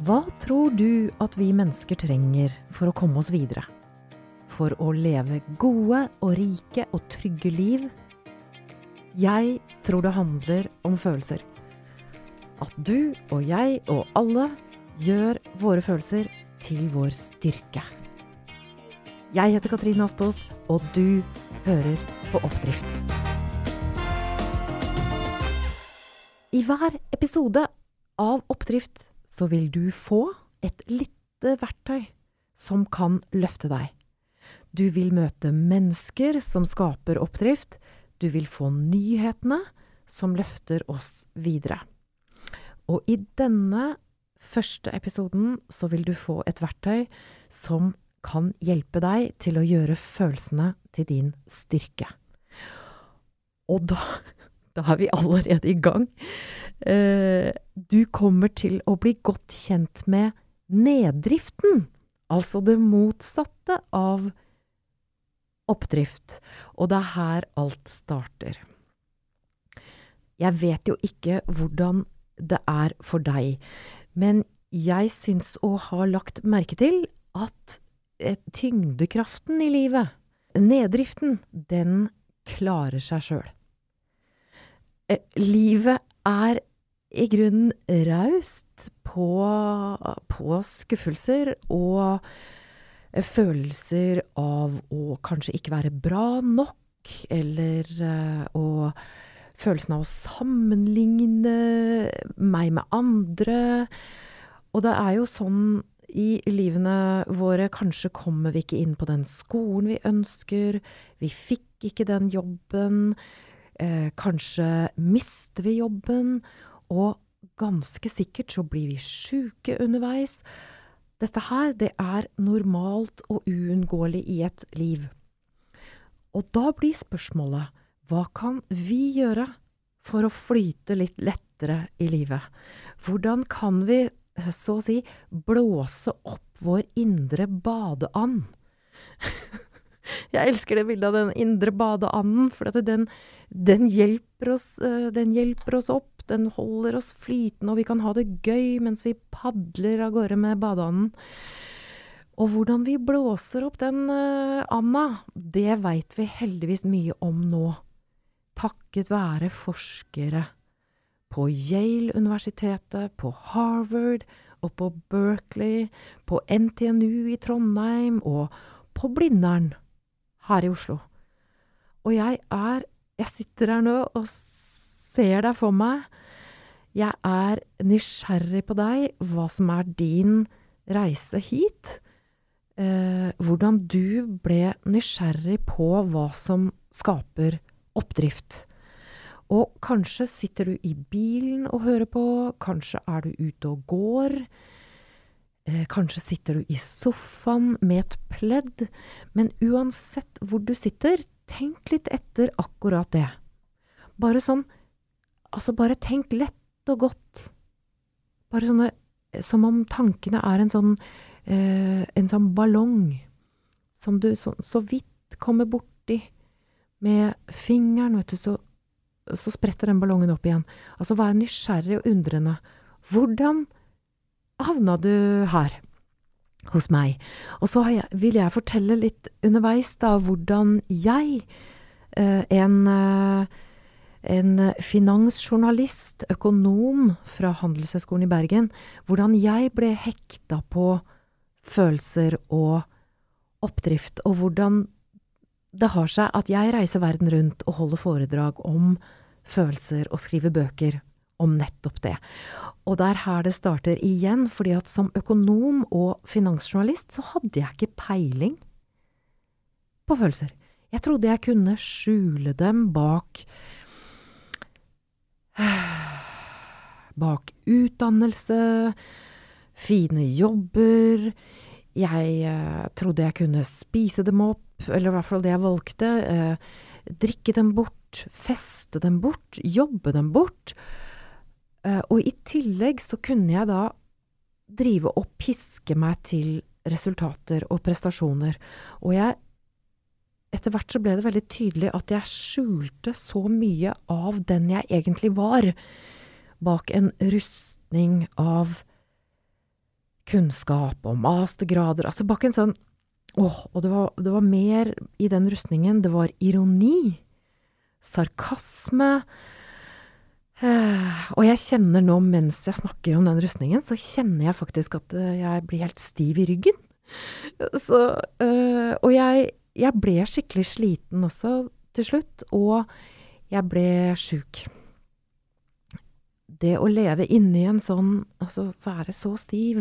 Hva tror du at vi mennesker trenger for å komme oss videre? For å leve gode og rike og trygge liv? Jeg tror det handler om følelser. At du og jeg og alle gjør våre følelser til vår styrke. Jeg heter Katrine Aspaas, og du hører på Oppdrift. I hver episode av Oppdrift så vil du få et lite verktøy som kan løfte deg. Du vil møte mennesker som skaper oppdrift. Du vil få nyhetene som løfter oss videre. Og i denne første episoden så vil du få et verktøy som kan hjelpe deg til å gjøre følelsene til din styrke. Og da, da er vi allerede i gang. Eh, du kommer til å bli godt kjent med neddriften, altså det motsatte av oppdrift. Og det er her alt starter. Jeg vet jo ikke hvordan det er for deg, men jeg syns å ha lagt merke til at eh, tyngdekraften i livet, neddriften, den klarer seg sjøl. Eh, livet er i grunnen raust på, på skuffelser og følelser av å kanskje ikke være bra nok, eller uh, å Følelsen av å sammenligne meg med andre. Og det er jo sånn i livene våre Kanskje kommer vi ikke inn på den skolen vi ønsker. Vi fikk ikke den jobben. Eh, kanskje mister vi jobben. Og ganske sikkert så blir vi sjuke underveis. Dette her, det er normalt og uunngåelig i et liv. Og da blir spørsmålet, hva kan vi gjøre for å flyte litt lettere i livet? Hvordan kan vi, så å si, blåse opp vår indre badeand? Jeg elsker det bildet av den indre badeanden, for den, den, hjelper oss, eh, den hjelper oss opp den holder oss flytende, og vi kan ha det gøy mens vi padler av gårde med badeanden. Og hvordan vi blåser opp den uh, anda, det veit vi heldigvis mye om nå. Takket være forskere på Yale-universitetet, på Harvard og på Berkeley, på NTNU i Trondheim og på Blindern her i Oslo. Og jeg er Jeg sitter her nå og ser deg for meg jeg er nysgjerrig på deg, hva som er din reise hit. Eh, hvordan du ble nysgjerrig på hva som skaper oppdrift. Og kanskje sitter du i bilen og hører på, kanskje er du ute og går. Eh, kanskje sitter du i sofaen med et pledd. Men uansett hvor du sitter, tenk litt etter akkurat det. Bare sånn Altså, bare tenk lett og godt. Bare sånne Som om tankene er en sånn eh, En sånn ballong som du så, så vidt kommer borti med fingeren, vet du, så, så spretter den ballongen opp igjen. Altså, vær nysgjerrig og undrende. Hvordan havna du her? Hos meg. Og så jeg, vil jeg fortelle litt underveis, da, hvordan jeg, eh, en eh, en eh, finansjournalist, økonom fra Handelshøyskolen i Bergen, hvordan jeg ble hekta på følelser og oppdrift, og hvordan det har seg at jeg reiser verden rundt og holder foredrag om følelser og skriver bøker om nettopp det. Og det er her det starter igjen, fordi at som økonom og finansjournalist så hadde jeg ikke peiling på følelser. Jeg trodde jeg kunne skjule dem bak Bak utdannelse, fine jobber. Jeg eh, trodde jeg kunne spise dem opp, eller i hvert fall det jeg valgte. Eh, drikke dem bort, feste dem bort, jobbe dem bort. Eh, og i tillegg så kunne jeg da drive og piske meg til resultater og prestasjoner. Og jeg etter hvert så ble det veldig tydelig at jeg skjulte så mye av den jeg egentlig var, bak en rustning av kunnskap og mastergrader. Altså bak en sånn Åh, og det var, det var mer i den rustningen. Det var ironi, sarkasme eh, Og jeg kjenner nå, mens jeg snakker om den rustningen, så kjenner jeg faktisk at eh, jeg blir helt stiv i ryggen. Så øh, Og jeg, jeg ble skikkelig sliten også til slutt, og jeg ble sjuk. Det å leve inni en sånn Altså være så stiv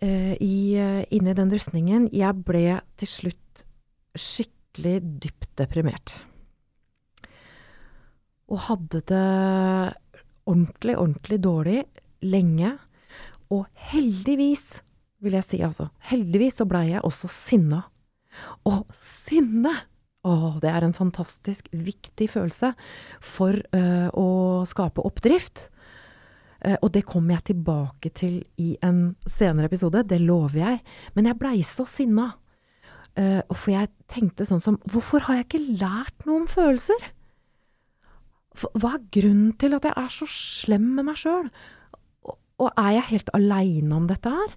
eh, i, eh, inni den rustningen Jeg ble til slutt skikkelig dypt deprimert. Og hadde det ordentlig, ordentlig dårlig lenge. Og heldigvis, vil jeg si altså, heldigvis så blei jeg også sinna. Og sinne! Å, det er en fantastisk viktig følelse for uh, å skape oppdrift. Uh, og det kommer jeg tilbake til i en senere episode, det lover jeg. Men jeg blei så sinna. Uh, for jeg tenkte sånn som Hvorfor har jeg ikke lært noe om følelser? Hva er grunnen til at jeg er så slem med meg sjøl? Og er jeg helt aleine om dette her?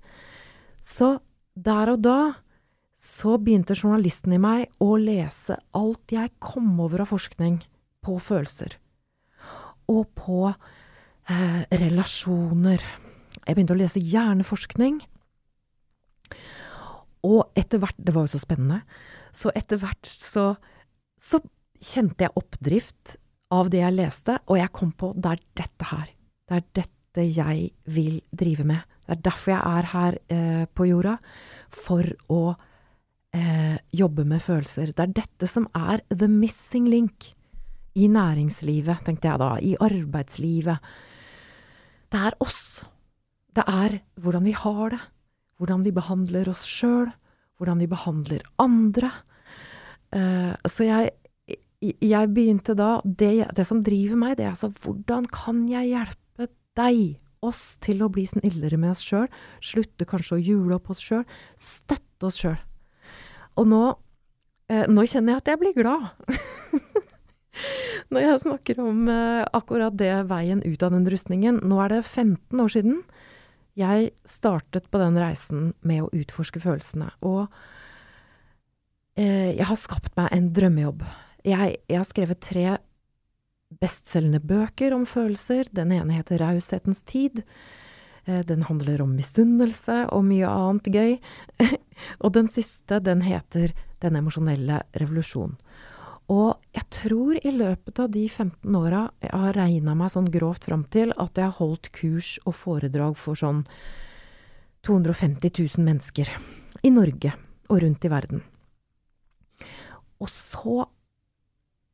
Så der og da så begynte journalisten i meg å lese alt jeg kom over av forskning på følelser. Og på eh, relasjoner. Jeg begynte å lese hjerneforskning. Og etter hvert Det var jo så spennende. Så etter hvert så, så kjente jeg oppdrift av det jeg leste, og jeg kom på det er dette her. Det er dette jeg vil drive med. Det er derfor jeg er her eh, på jorda. For å eh, jobbe med følelser. Det er dette som er the missing link i næringslivet, tenkte jeg da, i arbeidslivet. Det er oss. Det er hvordan vi har det, hvordan vi behandler oss sjøl, hvordan vi behandler andre. Eh, så jeg, jeg begynte da det, det, som driver meg, det er altså hvordan kan jeg hjelpe deg, oss, til å bli snillere med oss sjøl, slutte kanskje å jule opp oss sjøl, støtte oss sjøl. Og nå, eh, nå kjenner jeg at jeg blir glad. Når jeg snakker om eh, akkurat det veien ut av den rustningen. Nå er det 15 år siden jeg startet på den reisen med å utforske følelsene. Og eh, jeg har skapt meg en drømmejobb. Jeg, jeg har skrevet tre bestselgende bøker om følelser. Den ene heter Raushetens tid. Eh, den handler om misunnelse og mye annet gøy. og den siste, den heter Den emosjonelle revolusjon. Og jeg tror i løpet av de 15 åra jeg har regna meg sånn grovt fram til at jeg har holdt kurs og foredrag for sånn 250 000 mennesker i Norge og rundt i verden. Og så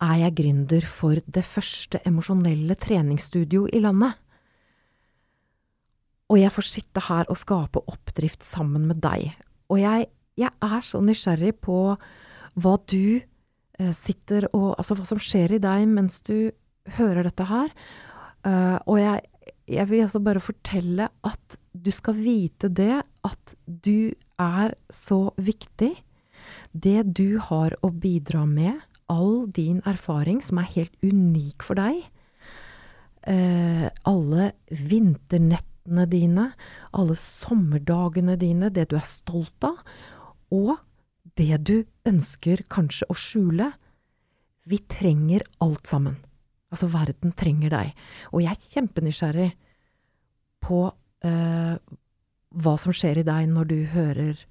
er jeg gründer for det første emosjonelle treningsstudio i landet. Og jeg får sitte her og skape oppdrift sammen med deg. Og jeg, jeg er så nysgjerrig på hva du eh, sitter og Altså hva som skjer i deg mens du hører dette her. Uh, og jeg, jeg vil altså bare fortelle at du skal vite det, at du er så viktig. Det du har å bidra med, all din erfaring som er helt unik for deg, uh, alle vinternettene nettene dine, alle sommerdagene dine, det du er stolt av, og det du ønsker kanskje å skjule. Vi trenger alt sammen. Altså, verden trenger deg. Og jeg er kjempenysgjerrig på uh, hva som skjer i deg når du hører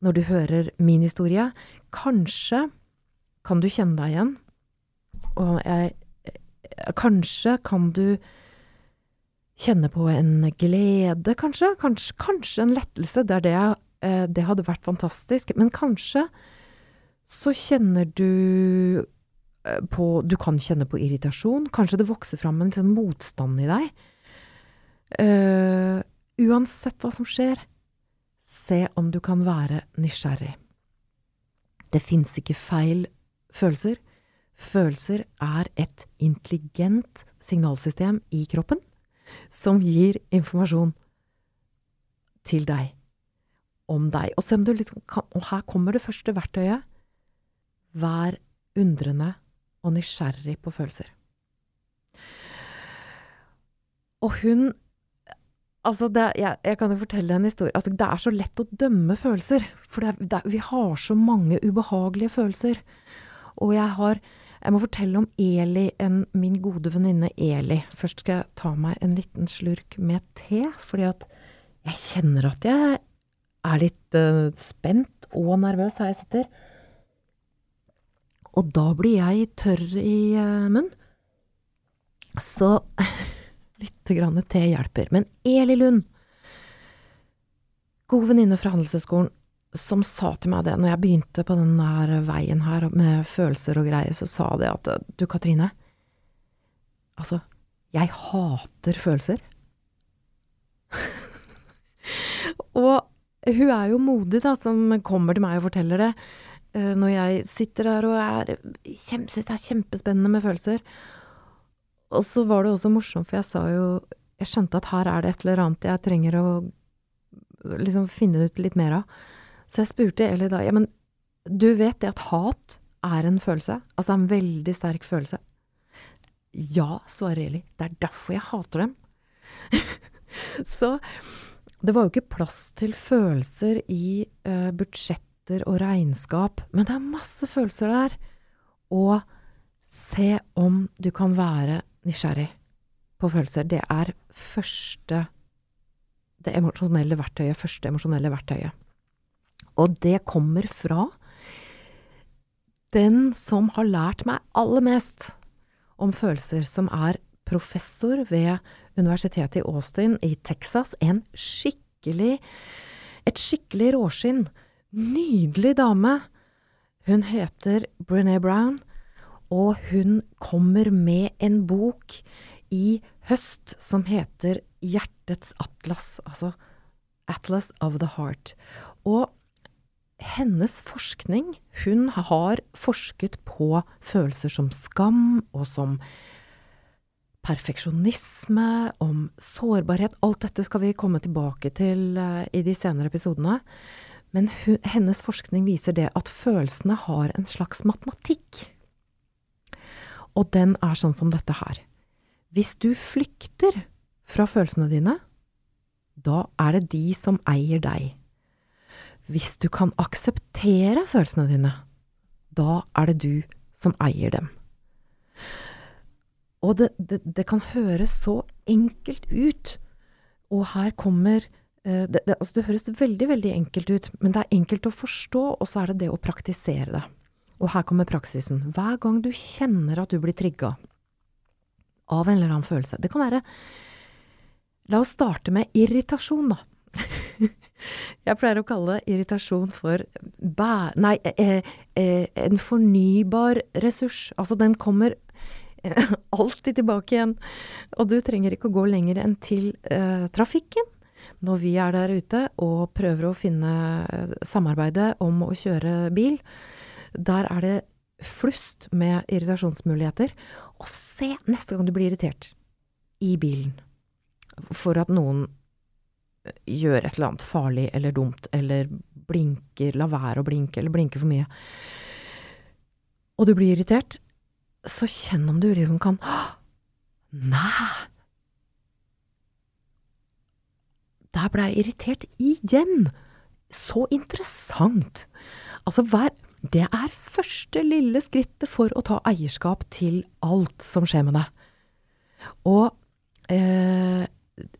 når du hører min historie. Kanskje kan du kjenne deg igjen. Og jeg, kanskje kan du kjenne på en glede, kanskje. Kanskje, kanskje en lettelse. Det, det, eh, det, hadde vært fantastisk. Men kanskje så kjenner du eh, på Du kan kjenne på irritasjon. Kanskje det vokser fram en sånn motstand i deg. Uh, uansett hva som skjer, se om du kan være nysgjerrig. Det fins ikke feil følelser. Følelser er et intelligent signalsystem i kroppen som gir informasjon til deg om deg. Og, liksom kan, og her kommer det første verktøyet. Vær undrende og nysgjerrig på følelser. Og hun Altså, det, jeg, jeg kan jo fortelle en historie. Altså, det er så lett å dømme følelser. For det, det, vi har så mange ubehagelige følelser. Og jeg har Jeg må fortelle om Eli, en, min gode venninne Eli. Først skal jeg ta meg en liten slurk med te, fordi at jeg kjenner at jeg er litt uh, spent og nervøs her jeg sitter. Og da blir jeg tørr i uh, munnen. Så Litt grann te hjelper. Men Eli Lund, god venninne fra Handelshøyskolen, som sa til meg det når jeg begynte på den der veien her med følelser og greier, så sa det at du, Katrine, altså, jeg hater følelser. og hun er jo modig, da, som kommer til meg og forteller det. Eh, når jeg sitter der og syns det er kjempespennende med følelser. Og så var det også morsomt, for jeg sa jo Jeg skjønte at her er det et eller annet jeg trenger å liksom finne ut litt mer av. Så jeg spurte Eli da Ja, men du vet det at hat er en følelse? Altså en veldig sterk følelse? Ja, svarer Eli. Det er derfor jeg hater dem. så det var jo ikke plass til følelser i uh, budsjetter og regnskap, men det er masse følelser der. Og se om du kan være nysgjerrig på følelser, det er første Det emosjonelle verktøyet, første emosjonelle verktøyet. Og det kommer fra den som har lært meg aller mest om følelser, som er professor ved Universitetet i Austin i Texas. En skikkelig Et skikkelig råskinn. Nydelig dame. Hun heter Brené Brown, og hun kommer med en bok i høst som heter Hjertets atlas, altså Atlas of the Heart. Og hennes forskning Hun har forsket på følelser som skam og som perfeksjonisme, om sårbarhet. Alt dette skal vi komme tilbake til uh, i de senere episodene. Men hun, hennes forskning viser det at følelsene har en slags matematikk. Og den er sånn som dette her. Hvis du flykter fra følelsene dine, da er det de som eier deg. Hvis du kan akseptere følelsene dine, da er det du som eier dem. Og det, det, det kan høres så enkelt ut, og her kommer eh, det, det, altså det høres veldig, veldig enkelt ut, men det er enkelt å forstå, og så er det det å praktisere det. Og her kommer praksisen. Hver gang du kjenner at du blir trigga av en eller annen følelse Det kan være La oss starte med irritasjon, da. Jeg pleier å kalle irritasjon for bæ... Nei, eh, eh, en fornybar ressurs. Altså, den kommer eh, alltid tilbake igjen. Og du trenger ikke å gå lenger enn til eh, trafikken. Når vi er der ute og prøver å finne eh, samarbeidet om å kjøre bil, der er det flust med irritasjonsmuligheter. Og se neste gang du blir irritert i bilen for at noen eh, gjør et eller annet farlig eller dumt, eller blinker, la være å blinke, eller blinker for mye, og du blir irritert, så kjenn om du liksom kan Nei! Der ble jeg irritert igjen! Så interessant! Altså, hver det er første lille skrittet for å ta eierskap til alt som skjer med deg. Og eh,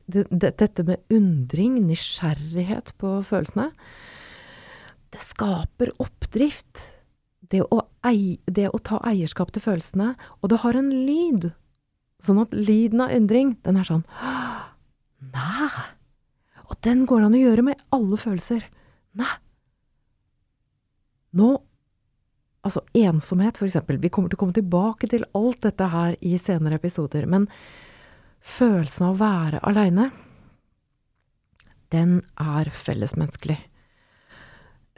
det, det, dette med undring, nysgjerrighet på følelsene, det skaper oppdrift. Det å, ei, det å ta eierskap til følelsene. Og det har en lyd. Sånn at lyden av undring, den er sånn Nei! Og den går det an å gjøre med alle følelser. Nei! Nå Altså ensomhet, for eksempel. Vi kommer til å komme tilbake til alt dette her i senere episoder. Men følelsen av å være aleine, den er fellesmenneskelig.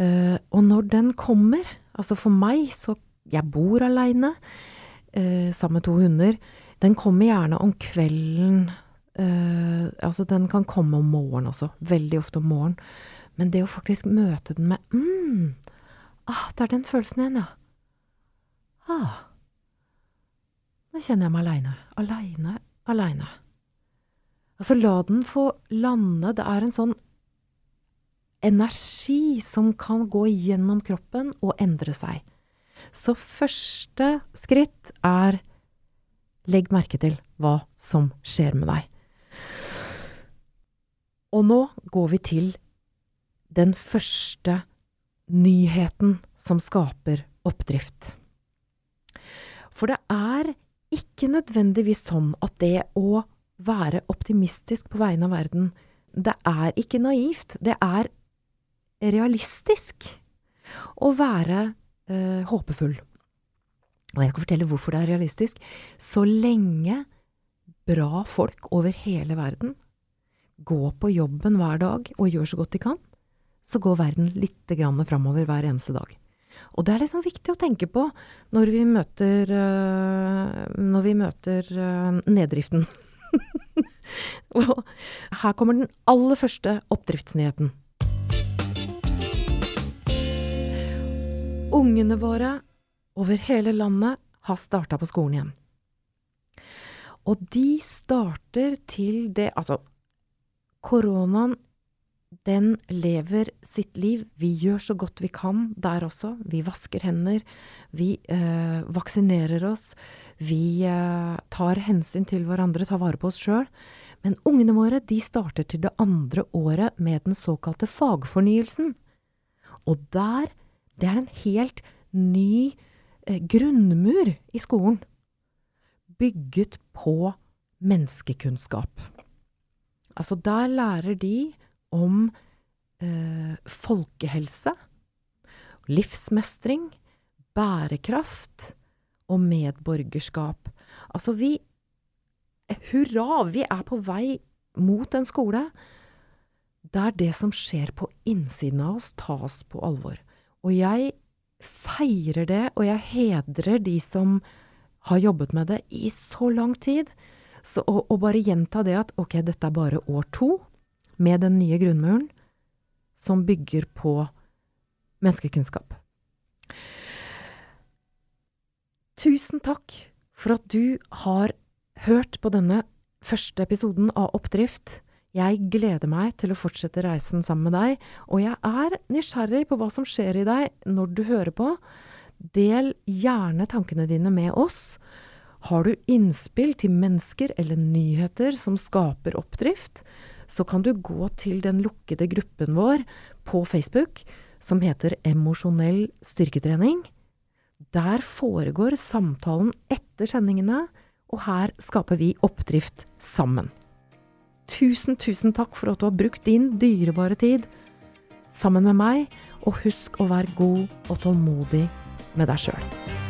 Uh, og når den kommer, altså for meg, så Jeg bor aleine, uh, sammen med to hunder. Den kommer gjerne om kvelden. Uh, altså, den kan komme om morgenen også. Veldig ofte om morgenen. Men det å faktisk møte den med mm, ah, det er den følelsen igjen, ja. Ah. Nå kjenner jeg meg aleine. Aleine, aleine. Altså, la den få lande. Det er en sånn energi som kan gå gjennom kroppen og endre seg. Så første skritt er legg merke til hva som skjer med deg. Og nå går vi til den første nyheten som skaper oppdrift. For det er ikke nødvendigvis sånn at det å være optimistisk på vegne av verden, det er ikke naivt. Det er realistisk å være øh, håpefull. Og jeg kan fortelle hvorfor det er realistisk. Så lenge bra folk over hele verden går på jobben hver dag og gjør så godt de kan, så går verden litt framover hver eneste dag. Og det er liksom viktig å tenke på når vi møter, uh, når vi møter uh, neddriften. og her kommer den aller første oppdriftsnyheten. Ungene våre over hele landet har starta på skolen igjen. Og de starter til det Altså, koronaen den lever sitt liv. Vi gjør så godt vi kan der også. Vi vasker hender. Vi eh, vaksinerer oss. Vi eh, tar hensyn til hverandre, tar vare på oss sjøl. Men ungene våre de starter til det andre året med den såkalte fagfornyelsen. Og der Det er en helt ny eh, grunnmur i skolen. Bygget på menneskekunnskap. Altså, der lærer de om eh, folkehelse, livsmestring, bærekraft og medborgerskap. Altså, vi Hurra! Vi er på vei mot en skole der det som skjer på innsiden av oss, tas på alvor. Og jeg feirer det, og jeg hedrer de som har jobbet med det i så lang tid. Så å, bare gjenta det at ok, dette er bare år to, med den nye grunnmuren som bygger på menneskekunnskap. Tusen takk for at du har hørt på denne første episoden av Oppdrift. Jeg gleder meg til å fortsette reisen sammen med deg, og jeg er nysgjerrig på hva som skjer i deg når du hører på. Del gjerne tankene dine med oss. Har du innspill til mennesker eller nyheter som skaper oppdrift, så kan du gå til den lukkede gruppen vår på Facebook som heter Emosjonell styrketrening. Der foregår samtalen etter sendingene, og her skaper vi oppdrift sammen. Tusen, tusen takk for at du har brukt din dyrebare tid sammen med meg, og husk å være god og tålmodig med deg sjøl.